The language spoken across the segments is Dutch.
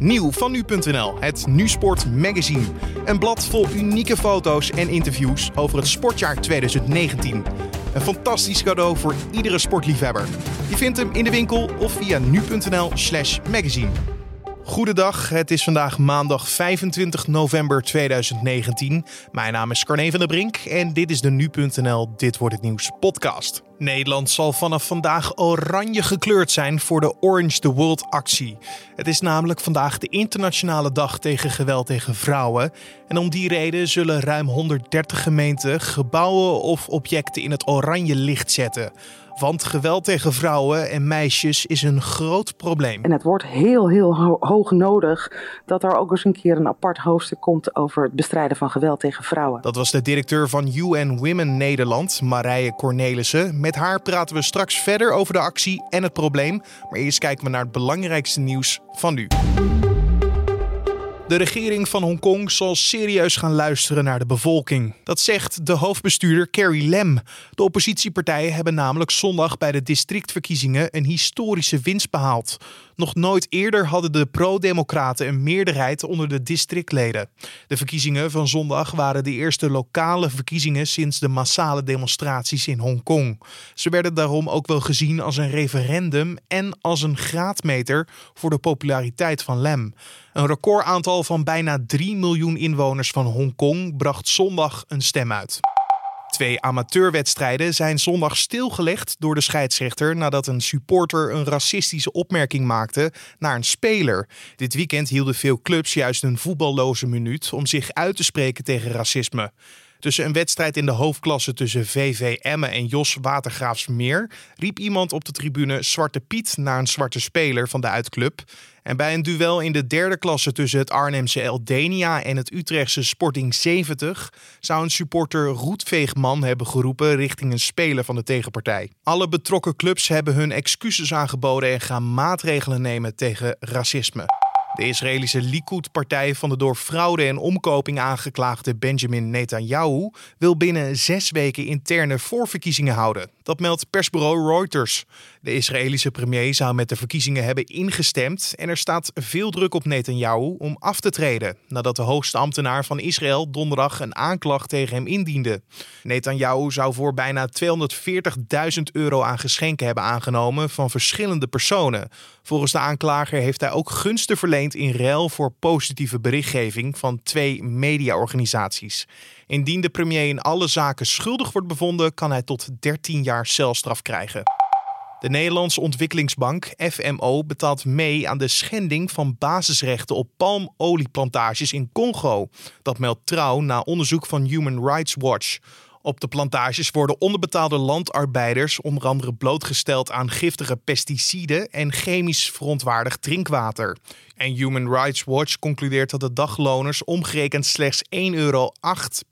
Nieuw van nu.nl, het Nusport Magazine. Een blad vol unieke foto's en interviews over het sportjaar 2019. Een fantastisch cadeau voor iedere sportliefhebber. Je vindt hem in de winkel of via nu.nl/slash magazine. Goedendag, het is vandaag maandag 25 november 2019. Mijn naam is Carne van der Brink en dit is de Nu.nl Dit Wordt Het Nieuws podcast. Nederland zal vanaf vandaag oranje gekleurd zijn voor de Orange the World actie. Het is namelijk vandaag de internationale dag tegen geweld tegen vrouwen. En om die reden zullen ruim 130 gemeenten gebouwen of objecten in het oranje licht zetten. Want geweld tegen vrouwen en meisjes is een groot probleem. En het wordt heel, heel hoog nodig dat er ook eens een keer een apart hoofdstuk komt over het bestrijden van geweld tegen vrouwen. Dat was de directeur van UN Women Nederland, Marije Cornelissen. Met haar praten we straks verder over de actie en het probleem. Maar eerst kijken we naar het belangrijkste nieuws van nu. De regering van Hongkong zal serieus gaan luisteren naar de bevolking. Dat zegt de hoofdbestuurder Carrie Lam. De oppositiepartijen hebben namelijk zondag bij de districtverkiezingen een historische winst behaald. Nog nooit eerder hadden de pro-democraten een meerderheid onder de districtleden. De verkiezingen van zondag waren de eerste lokale verkiezingen sinds de massale demonstraties in Hongkong. Ze werden daarom ook wel gezien als een referendum en als een graadmeter voor de populariteit van Lam. Een recordaantal van bijna 3 miljoen inwoners van Hongkong bracht zondag een stem uit. Twee amateurwedstrijden zijn zondag stilgelegd door de scheidsrechter nadat een supporter een racistische opmerking maakte naar een speler. Dit weekend hielden veel clubs juist een voetballoze minuut om zich uit te spreken tegen racisme. Tussen een wedstrijd in de hoofdklasse tussen VV Emmen en Jos Watergraafsmeer riep iemand op de tribune Zwarte Piet naar een zwarte speler van de uitclub. En bij een duel in de derde klasse tussen het Arnhemse Eldenia en het Utrechtse Sporting 70 zou een supporter Roetveegman hebben geroepen richting een speler van de tegenpartij. Alle betrokken clubs hebben hun excuses aangeboden en gaan maatregelen nemen tegen racisme. De Israëlische Likud-partij van de door fraude en omkoping aangeklaagde Benjamin Netanyahu wil binnen zes weken interne voorverkiezingen houden. Dat meldt persbureau Reuters. De Israëlische premier zou met de verkiezingen hebben ingestemd en er staat veel druk op Netanyahu om af te treden nadat de hoogste ambtenaar van Israël donderdag een aanklacht tegen hem indiende. Netanyahu zou voor bijna 240.000 euro aan geschenken hebben aangenomen van verschillende personen. Volgens de aanklager heeft hij ook gunsten verleend in ruil voor positieve berichtgeving van twee mediaorganisaties. Indien de premier in alle zaken schuldig wordt bevonden, kan hij tot 13 jaar celstraf krijgen. De Nederlandse Ontwikkelingsbank, FMO, betaalt mee aan de schending van basisrechten op palmolieplantages in Congo. Dat meldt trouw na onderzoek van Human Rights Watch. Op de plantages worden onderbetaalde landarbeiders onder andere blootgesteld aan giftige pesticiden en chemisch verontwaardigd drinkwater. En Human Rights Watch concludeert dat de dagloners omgerekend slechts 1,08 euro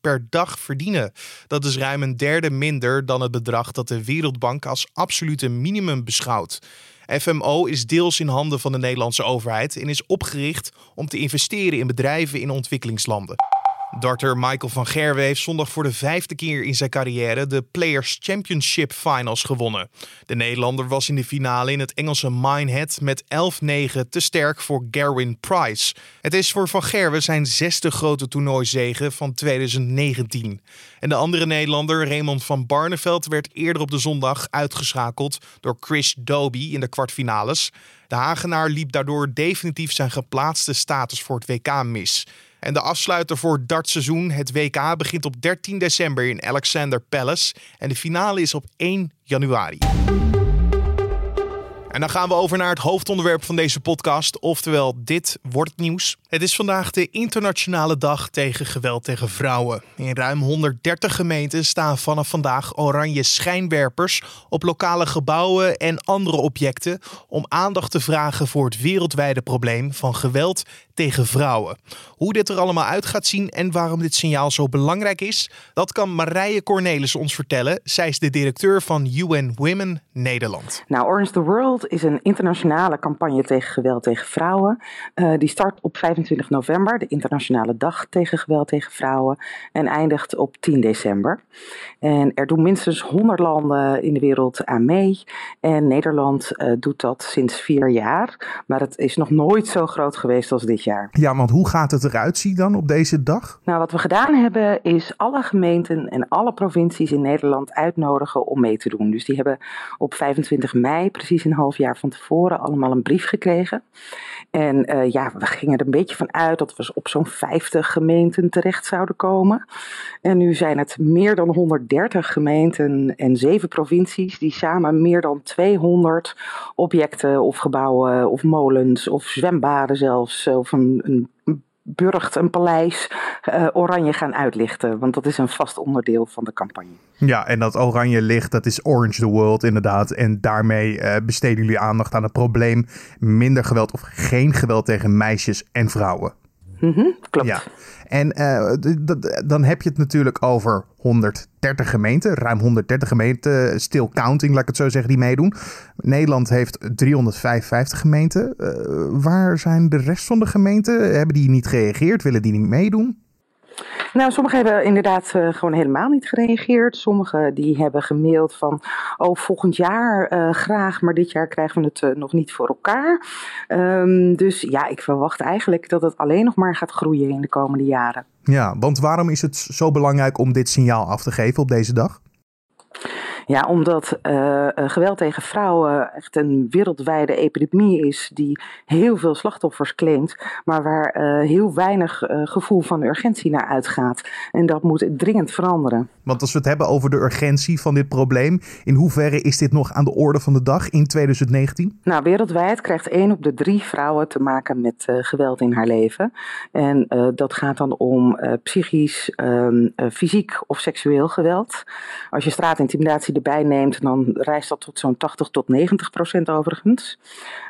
per dag verdienen. Dat is ruim een derde minder dan het bedrag dat de Wereldbank als absolute minimum beschouwt. FMO is deels in handen van de Nederlandse overheid en is opgericht om te investeren in bedrijven in ontwikkelingslanden. Darter Michael van Gerwe heeft zondag voor de vijfde keer in zijn carrière de Players Championship Finals gewonnen. De Nederlander was in de finale in het Engelse Minehead met 11-9 te sterk voor Gerwin Price. Het is voor Van Gerwe zijn zesde grote toernooizege van 2019. En de andere Nederlander, Raymond van Barneveld, werd eerder op de zondag uitgeschakeld door Chris Doby in de kwartfinales. De Hagenaar liep daardoor definitief zijn geplaatste status voor het WK mis. En de afsluiter voor dartseizoen, het WK, begint op 13 december in Alexander Palace. En de finale is op 1 januari. En dan gaan we over naar het hoofdonderwerp van deze podcast, oftewel dit wordt nieuws. Het is vandaag de internationale dag tegen geweld tegen vrouwen. In ruim 130 gemeenten staan vanaf vandaag oranje schijnwerpers op lokale gebouwen en andere objecten om aandacht te vragen voor het wereldwijde probleem van geweld tegen vrouwen. Hoe dit er allemaal uit gaat zien en waarom dit signaal zo belangrijk is, dat kan Marije Cornelis ons vertellen. Zij is de directeur van UN Women Nederland. Nou, Orange the World is een internationale campagne tegen geweld tegen vrouwen. Uh, die start op 25 november, de Internationale Dag tegen geweld tegen vrouwen, en eindigt op 10 december. En er doen minstens 100 landen in de wereld aan mee. En Nederland uh, doet dat sinds vier jaar. Maar het is nog nooit zo groot geweest als dit jaar. Ja, want hoe gaat het eruit zien dan op deze dag? Nou, wat we gedaan hebben is alle gemeenten en alle provincies in Nederland uitnodigen om mee te doen. Dus die hebben op 25 mei, precies een half jaar van tevoren, allemaal een brief gekregen. En uh, ja, we gingen er een beetje van uit dat we op zo'n 50 gemeenten terecht zouden komen. En nu zijn het meer dan 130 gemeenten en zeven provincies die samen meer dan 200 objecten of gebouwen of molens of zwembaden zelfs of een burcht, een paleis, uh, oranje gaan uitlichten. Want dat is een vast onderdeel van de campagne. Ja, en dat oranje licht, dat is Orange the World inderdaad. En daarmee uh, besteden jullie aandacht aan het probleem minder geweld of geen geweld tegen meisjes en vrouwen. Mm -hmm, klopt. Ja. En uh, dan heb je het natuurlijk over 130 gemeenten, ruim 130 gemeenten, still counting, laat ik het zo zeggen, die meedoen. Nederland heeft 355 gemeenten. Uh, waar zijn de rest van de gemeenten? Hebben die niet gereageerd? Willen die niet meedoen? Nou, sommigen hebben inderdaad uh, gewoon helemaal niet gereageerd. Sommigen die hebben gemaild van, oh, volgend jaar uh, graag, maar dit jaar krijgen we het uh, nog niet voor elkaar. Um, dus ja, ik verwacht eigenlijk dat het alleen nog maar gaat groeien in de komende jaren. Ja, want waarom is het zo belangrijk om dit signaal af te geven op deze dag? Ja, omdat uh, geweld tegen vrouwen echt een wereldwijde epidemie is die heel veel slachtoffers claimt, maar waar uh, heel weinig gevoel van urgentie naar uitgaat. En dat moet dringend veranderen. Want als we het hebben over de urgentie van dit probleem, in hoeverre is dit nog aan de orde van de dag in 2019? Nou, wereldwijd krijgt één op de drie vrouwen te maken met geweld in haar leven. En dat gaat dan om psychisch, ehm, fysiek of seksueel geweld. Als je straatintimidatie erbij neemt, dan rijst dat tot zo'n 80 tot 90 procent overigens.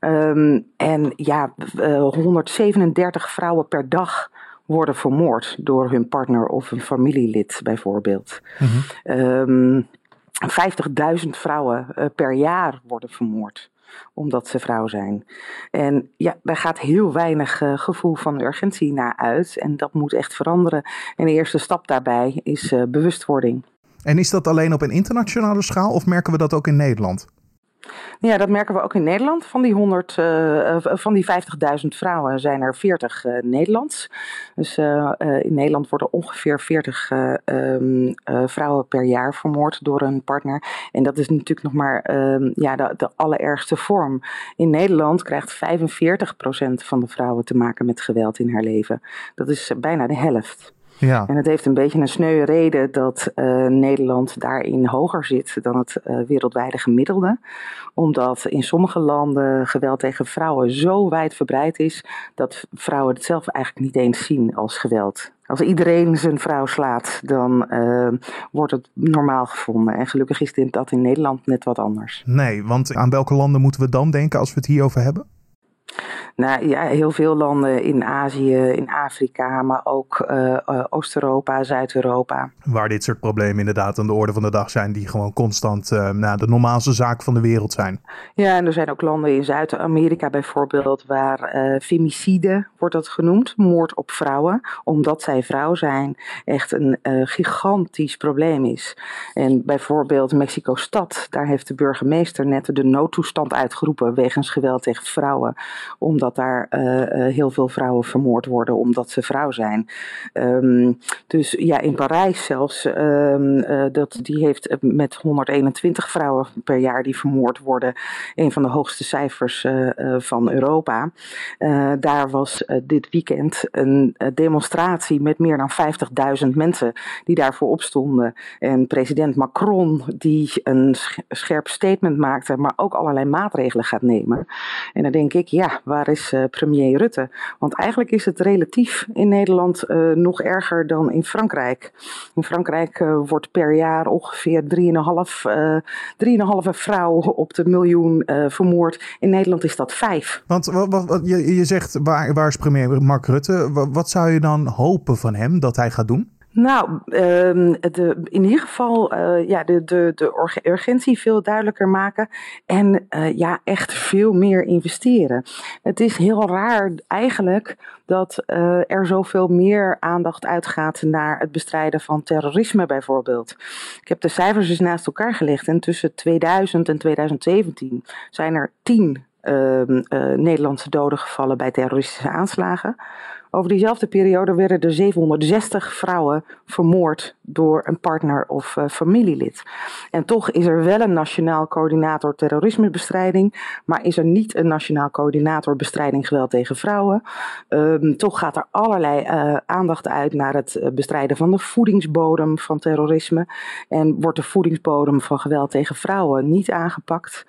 Um, en ja, uh, 137 vrouwen per dag worden vermoord door hun partner of een familielid bijvoorbeeld. Mm-hmm. Um, 50.000 vrouwen uh, per jaar worden vermoord omdat ze vrouw zijn. En ja, daar gaat heel weinig uh, gevoel van urgentie naar uit. En dat moet echt veranderen. En de eerste stap daarbij is uh, bewustwording. En is dat alleen op een internationale schaal of merken we dat ook in Nederland? Ja, dat merken we ook in Nederland. Van die, 100, uh, van die 50.000 vrouwen zijn er 40 uh, Nederlands. Dus in Nederland worden ongeveer 40 um, vrouwen per jaar vermoord door een partner. En dat is natuurlijk nog maar um, ja, de, de, allerergste vorm. In Nederland krijgt 45% van de vrouwen te maken met geweld in haar leven. Dat is bijna de helft. Ja. En het heeft een beetje een sneuwe reden dat uh, Nederland daarin hoger zit dan het uh, wereldwijde gemiddelde. Omdat in sommige landen geweld tegen vrouwen zo wijdverbreid is dat vrouwen het zelf eigenlijk niet eens zien als geweld. Als iedereen zijn vrouw slaat, dan uh, wordt het normaal gevonden. En gelukkig is dit, dat in Nederland net wat anders. Nee, want aan welke landen moeten we dan denken als we het hierover hebben? Nou ja, heel veel landen in Azië, in Afrika, maar ook uh, uh, Oost-Europa, Zuid-Europa. Waar dit soort problemen inderdaad aan de orde van de dag zijn, die gewoon constant uh, nou, de normaalste zaak van de wereld zijn. Ja, en er zijn ook landen in Zuid-Amerika bijvoorbeeld waar femicide wordt dat genoemd, moord op vrouwen, omdat zij vrouw zijn, echt een gigantisch probleem is. En bijvoorbeeld Mexico-stad, daar heeft de burgemeester net de noodtoestand uitgeroepen wegens geweld tegen vrouwen omdat daar uh, heel veel vrouwen vermoord worden omdat ze vrouw zijn. Um, dus ja, in Parijs zelfs, um, uh, dat, die heeft met 121 vrouwen per jaar die vermoord worden, een van de hoogste cijfers van Europa. daar was dit weekend een demonstratie met meer dan 50.000 mensen die daarvoor opstonden. En president Macron, die een scherp statement maakte, maar ook allerlei maatregelen gaat nemen. En dan denk ik, ja, waar is uh, premier Rutte? Want eigenlijk is het relatief in Nederland uh, nog erger dan in Frankrijk. In Frankrijk uh, wordt per jaar ongeveer 3,5 vrouw op de miljoen vermoord. In Nederland is dat 5. Want wat, je, zegt, waar, waar is premier Mark Rutte? Wat, wat zou je dan hopen van hem dat hij gaat doen? Nou, ehm, de, in ieder geval uh, ja, de, de, de urgentie veel duidelijker maken en uh, ja, echt veel meer investeren. Het is heel raar eigenlijk dat uh, er zoveel meer aandacht uitgaat naar het bestrijden van terrorisme bijvoorbeeld. Ik heb de cijfers dus naast elkaar gelegd en tussen 2000 en 2017 zijn er 10 ehm, Nederlandse doden gevallen bij terroristische aanslagen. Over diezelfde periode werden er 760 vrouwen vermoord door een partner of uh, familielid. En toch is er wel een nationaal coördinator terrorismebestrijding, maar is er niet een nationaal coördinator bestrijding geweld tegen vrouwen. Um, toch gaat er allerlei uh, aandacht uit naar het eh, bestrijden van de voedingsbodem van terrorisme. En wordt de voedingsbodem van geweld tegen vrouwen niet aangepakt?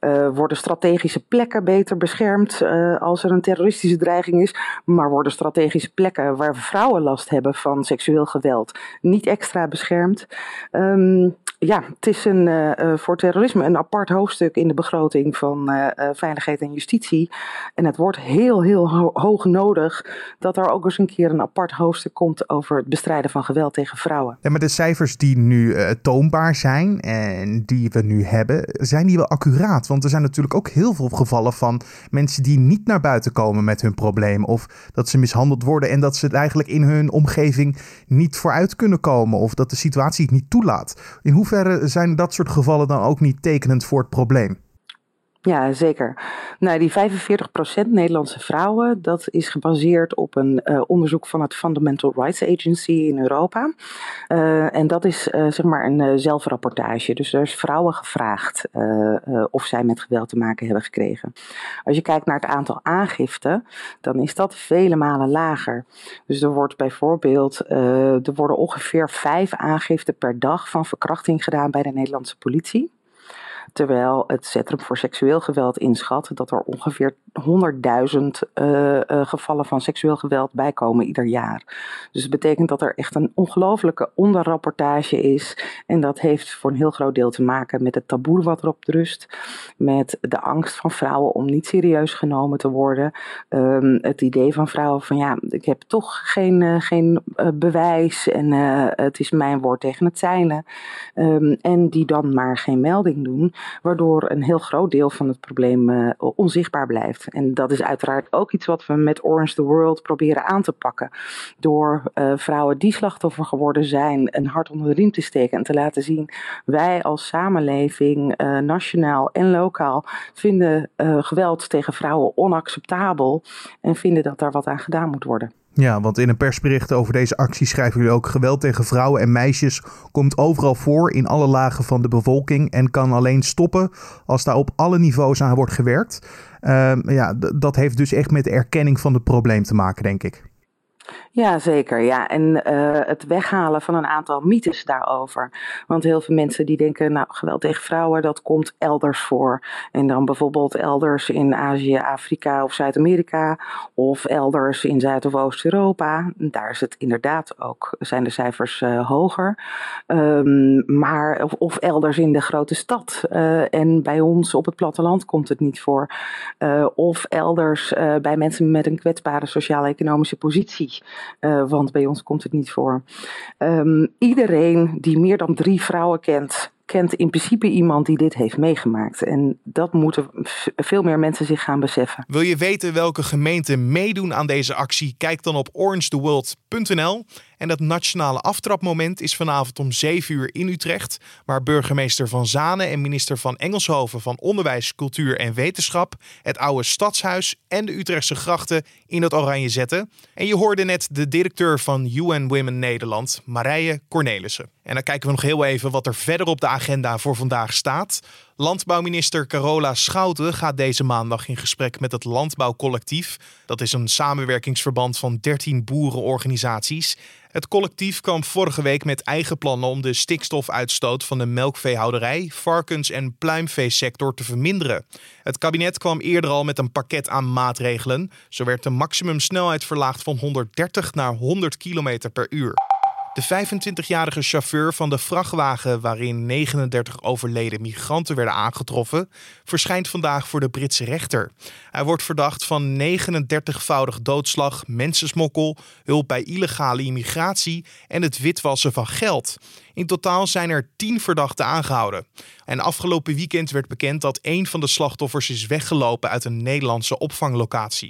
Uh, worden strategische plekken beter beschermd als er een terroristische dreiging is, maar worden strategische plekken waar vrouwen last hebben van seksueel geweld niet extra beschermd. Um, ja, het is een, uh, voor terrorisme een apart hoofdstuk in de begroting van uh, Veiligheid en Justitie. En het wordt heel, heel ho hoog nodig dat er ook eens een keer een apart hoofdstuk komt over het bestrijden van geweld tegen vrouwen. Ja, maar de cijfers die nu toonbaar zijn en die we nu hebben, zijn die wel accuraat? Want er zijn natuurlijk ook heel veel gevallen van mensen die niet naar buiten komen met hun probleem. Of dat ze mishandeld worden en dat ze het eigenlijk in hun omgeving niet vooruit kunnen komen. Of dat de situatie het niet toelaat. In hoeverre zijn dat soort gevallen dan ook niet tekenend voor het probleem? Ja, zeker. Nou, die 45% Nederlandse vrouwen, dat is gebaseerd op een uh, onderzoek van het Fundamental Rights Agency in Europa. Uh, en dat is uh, zeg maar een zelfrapportage. Dus er is vrouwen gevraagd of zij met geweld te maken hebben gekregen. Als je kijkt naar het aantal aangiften, dan is dat vele malen lager. Dus er wordt bijvoorbeeld, er worden ongeveer vijf aangiften per dag van verkrachting gedaan bij de Nederlandse politie. Terwijl het Centrum voor Seksueel Geweld inschat dat er ongeveer 100.000 uh, gevallen van seksueel geweld bijkomen ieder jaar. Dus het betekent dat er echt een ongelofelijke onderrapportage is. En dat heeft voor een heel groot deel te maken met het taboe wat erop rust. Met de angst van vrouwen om niet serieus genomen te worden. Um, het idee van vrouwen van ja, ik heb toch geen, uh, geen bewijs. En het is mijn woord tegen het zijne. Um, en die dan maar geen melding doen waardoor een heel groot deel van het probleem onzichtbaar blijft. En dat is uiteraard ook iets wat we met Orange the World proberen aan te pakken. Door uh, vrouwen die slachtoffer geworden zijn een hart onder de riem te steken en te laten zien: wij als samenleving, uh, nationaal en lokaal, vinden geweld tegen vrouwen onacceptabel en vinden dat daar wat aan gedaan moet worden. Ja, want in een persbericht over deze actie schrijven jullie ook: geweld tegen vrouwen en meisjes komt overal voor in alle lagen van de bevolking en kan alleen stoppen als daar op alle niveaus aan wordt gewerkt. Uh, ja, dat heeft dus echt met de erkenning van het probleem te maken, denk ik. Ja, zeker. Ja. En uh, het weghalen van een aantal mythes daarover. Want heel veel mensen die denken, nou, geweld tegen vrouwen, dat komt elders voor. En dan bijvoorbeeld elders in Azië, Afrika of Zuid-Amerika. Of elders in Zuid- of Oost-Europa. Daar is het inderdaad ook, zijn de cijfers uh, hoger. Um, maar, of, elders in de grote stad. Uh, en bij ons op het platteland komt het niet voor. of elders bij mensen met een kwetsbare sociaal-economische positie. Uh, want bij ons komt het niet voor. Um, iedereen die meer dan drie vrouwen kent, kent in principe iemand die dit heeft meegemaakt. En dat moeten veel meer mensen zich gaan beseffen. Wil je weten welke gemeenten meedoen aan deze actie? Kijk dan op orangetheworld.nl. En dat nationale aftrapmoment is vanavond om 7 uur in Utrecht, waar burgemeester Van Zanen en minister van Engelshoven van Onderwijs, Cultuur en Wetenschap het oude stadshuis en de Utrechtse grachten in het oranje zetten. En je hoorde net de directeur van UN Women Nederland, Marije Cornelissen. En dan kijken we nog heel even wat er verder op de agenda voor vandaag staat. Landbouwminister Carola Schouten gaat deze maandag in gesprek met het Landbouwcollectief. Dat is een samenwerkingsverband van 13 boerenorganisaties. Het collectief kwam vorige week met eigen plannen om de stikstofuitstoot van de melkveehouderij, varkens- en pluimveesector te verminderen. Het kabinet kwam eerder al met een pakket aan maatregelen. Zo werd de maximumsnelheid verlaagd van 130 naar 100 km per uur. De 25-jarige chauffeur van de vrachtwagen waarin 39 overleden migranten werden aangetroffen, verschijnt vandaag voor de Britse rechter. Hij wordt verdacht van 39-voudig doodslag, mensensmokkel, hulp bij illegale immigratie en het witwassen van geld. In totaal zijn er 10 verdachten aangehouden. En afgelopen weekend werd bekend dat een van de slachtoffers is weggelopen uit een Nederlandse opvanglocatie.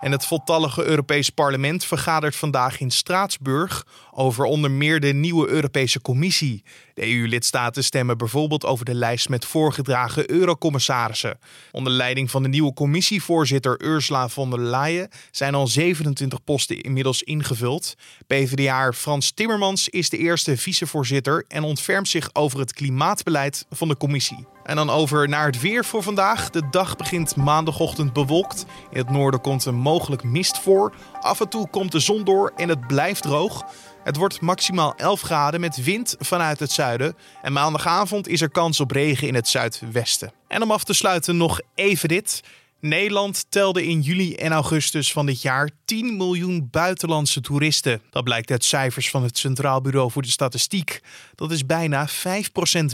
En het voltallige Europees Parlement vergadert vandaag in Straatsburg over onder meer de nieuwe Europese Commissie. De EU-lidstaten stemmen bijvoorbeeld over de lijst met voorgedragen eurocommissarissen. Onder leiding van de nieuwe commissievoorzitter Ursula von der Leyen zijn al 27 posten inmiddels ingevuld. PvdA Frans Timmermans is de eerste vicevoorzitter en ontfermt zich over het klimaatbeleid van de commissie. En dan over naar het weer voor vandaag. De dag begint maandagochtend bewolkt. In het noorden komt een mogelijk mist voor. Af en toe komt de zon door en het blijft droog. Het wordt maximaal 11 graden met wind vanuit het zuiden. En maandagavond is er kans op regen in het zuidwesten. En om af te sluiten nog even dit. Nederland telde in juli en augustus van dit jaar 10 miljoen buitenlandse toeristen. Dat blijkt uit cijfers van het Centraal Bureau voor de Statistiek. Dat is bijna 5%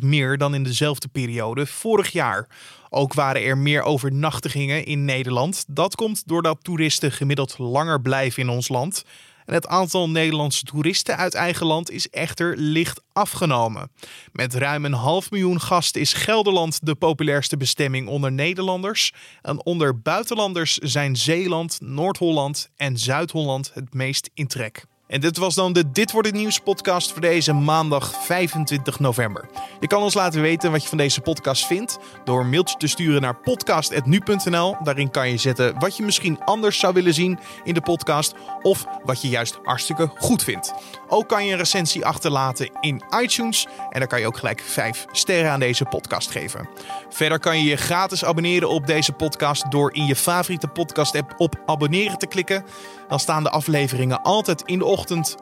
meer dan in dezelfde periode vorig jaar. Ook waren er meer overnachtigingen in Nederland. Dat komt doordat toeristen gemiddeld langer blijven in ons land. Het aantal Nederlandse toeristen uit eigen land is echter licht afgenomen. Met ruim een half miljoen gasten is Gelderland de populairste bestemming onder Nederlanders. En onder buitenlanders zijn Zeeland, Noord-Holland en Zuid-Holland het meest in trek. En dit was dan de Dit wordt het nieuws podcast voor deze maandag 25 november. Je kan ons laten weten wat je van deze podcast vindt door een mailtje te sturen naar podcast@nu.nl. Daarin kan je zetten wat je misschien anders zou willen zien in de podcast of wat je juist hartstikke goed vindt. Ook kan je een recensie achterlaten in iTunes en dan kan je ook gelijk 5 sterren aan deze podcast geven. Verder kan je je gratis abonneren op deze podcast door in je favoriete podcast app op abonneren te klikken. Dan staan de afleveringen altijd in de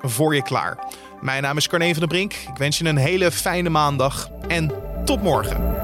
voor je klaar. Mijn naam is Carne van der Brink. Ik wens je een hele fijne maandag en tot morgen.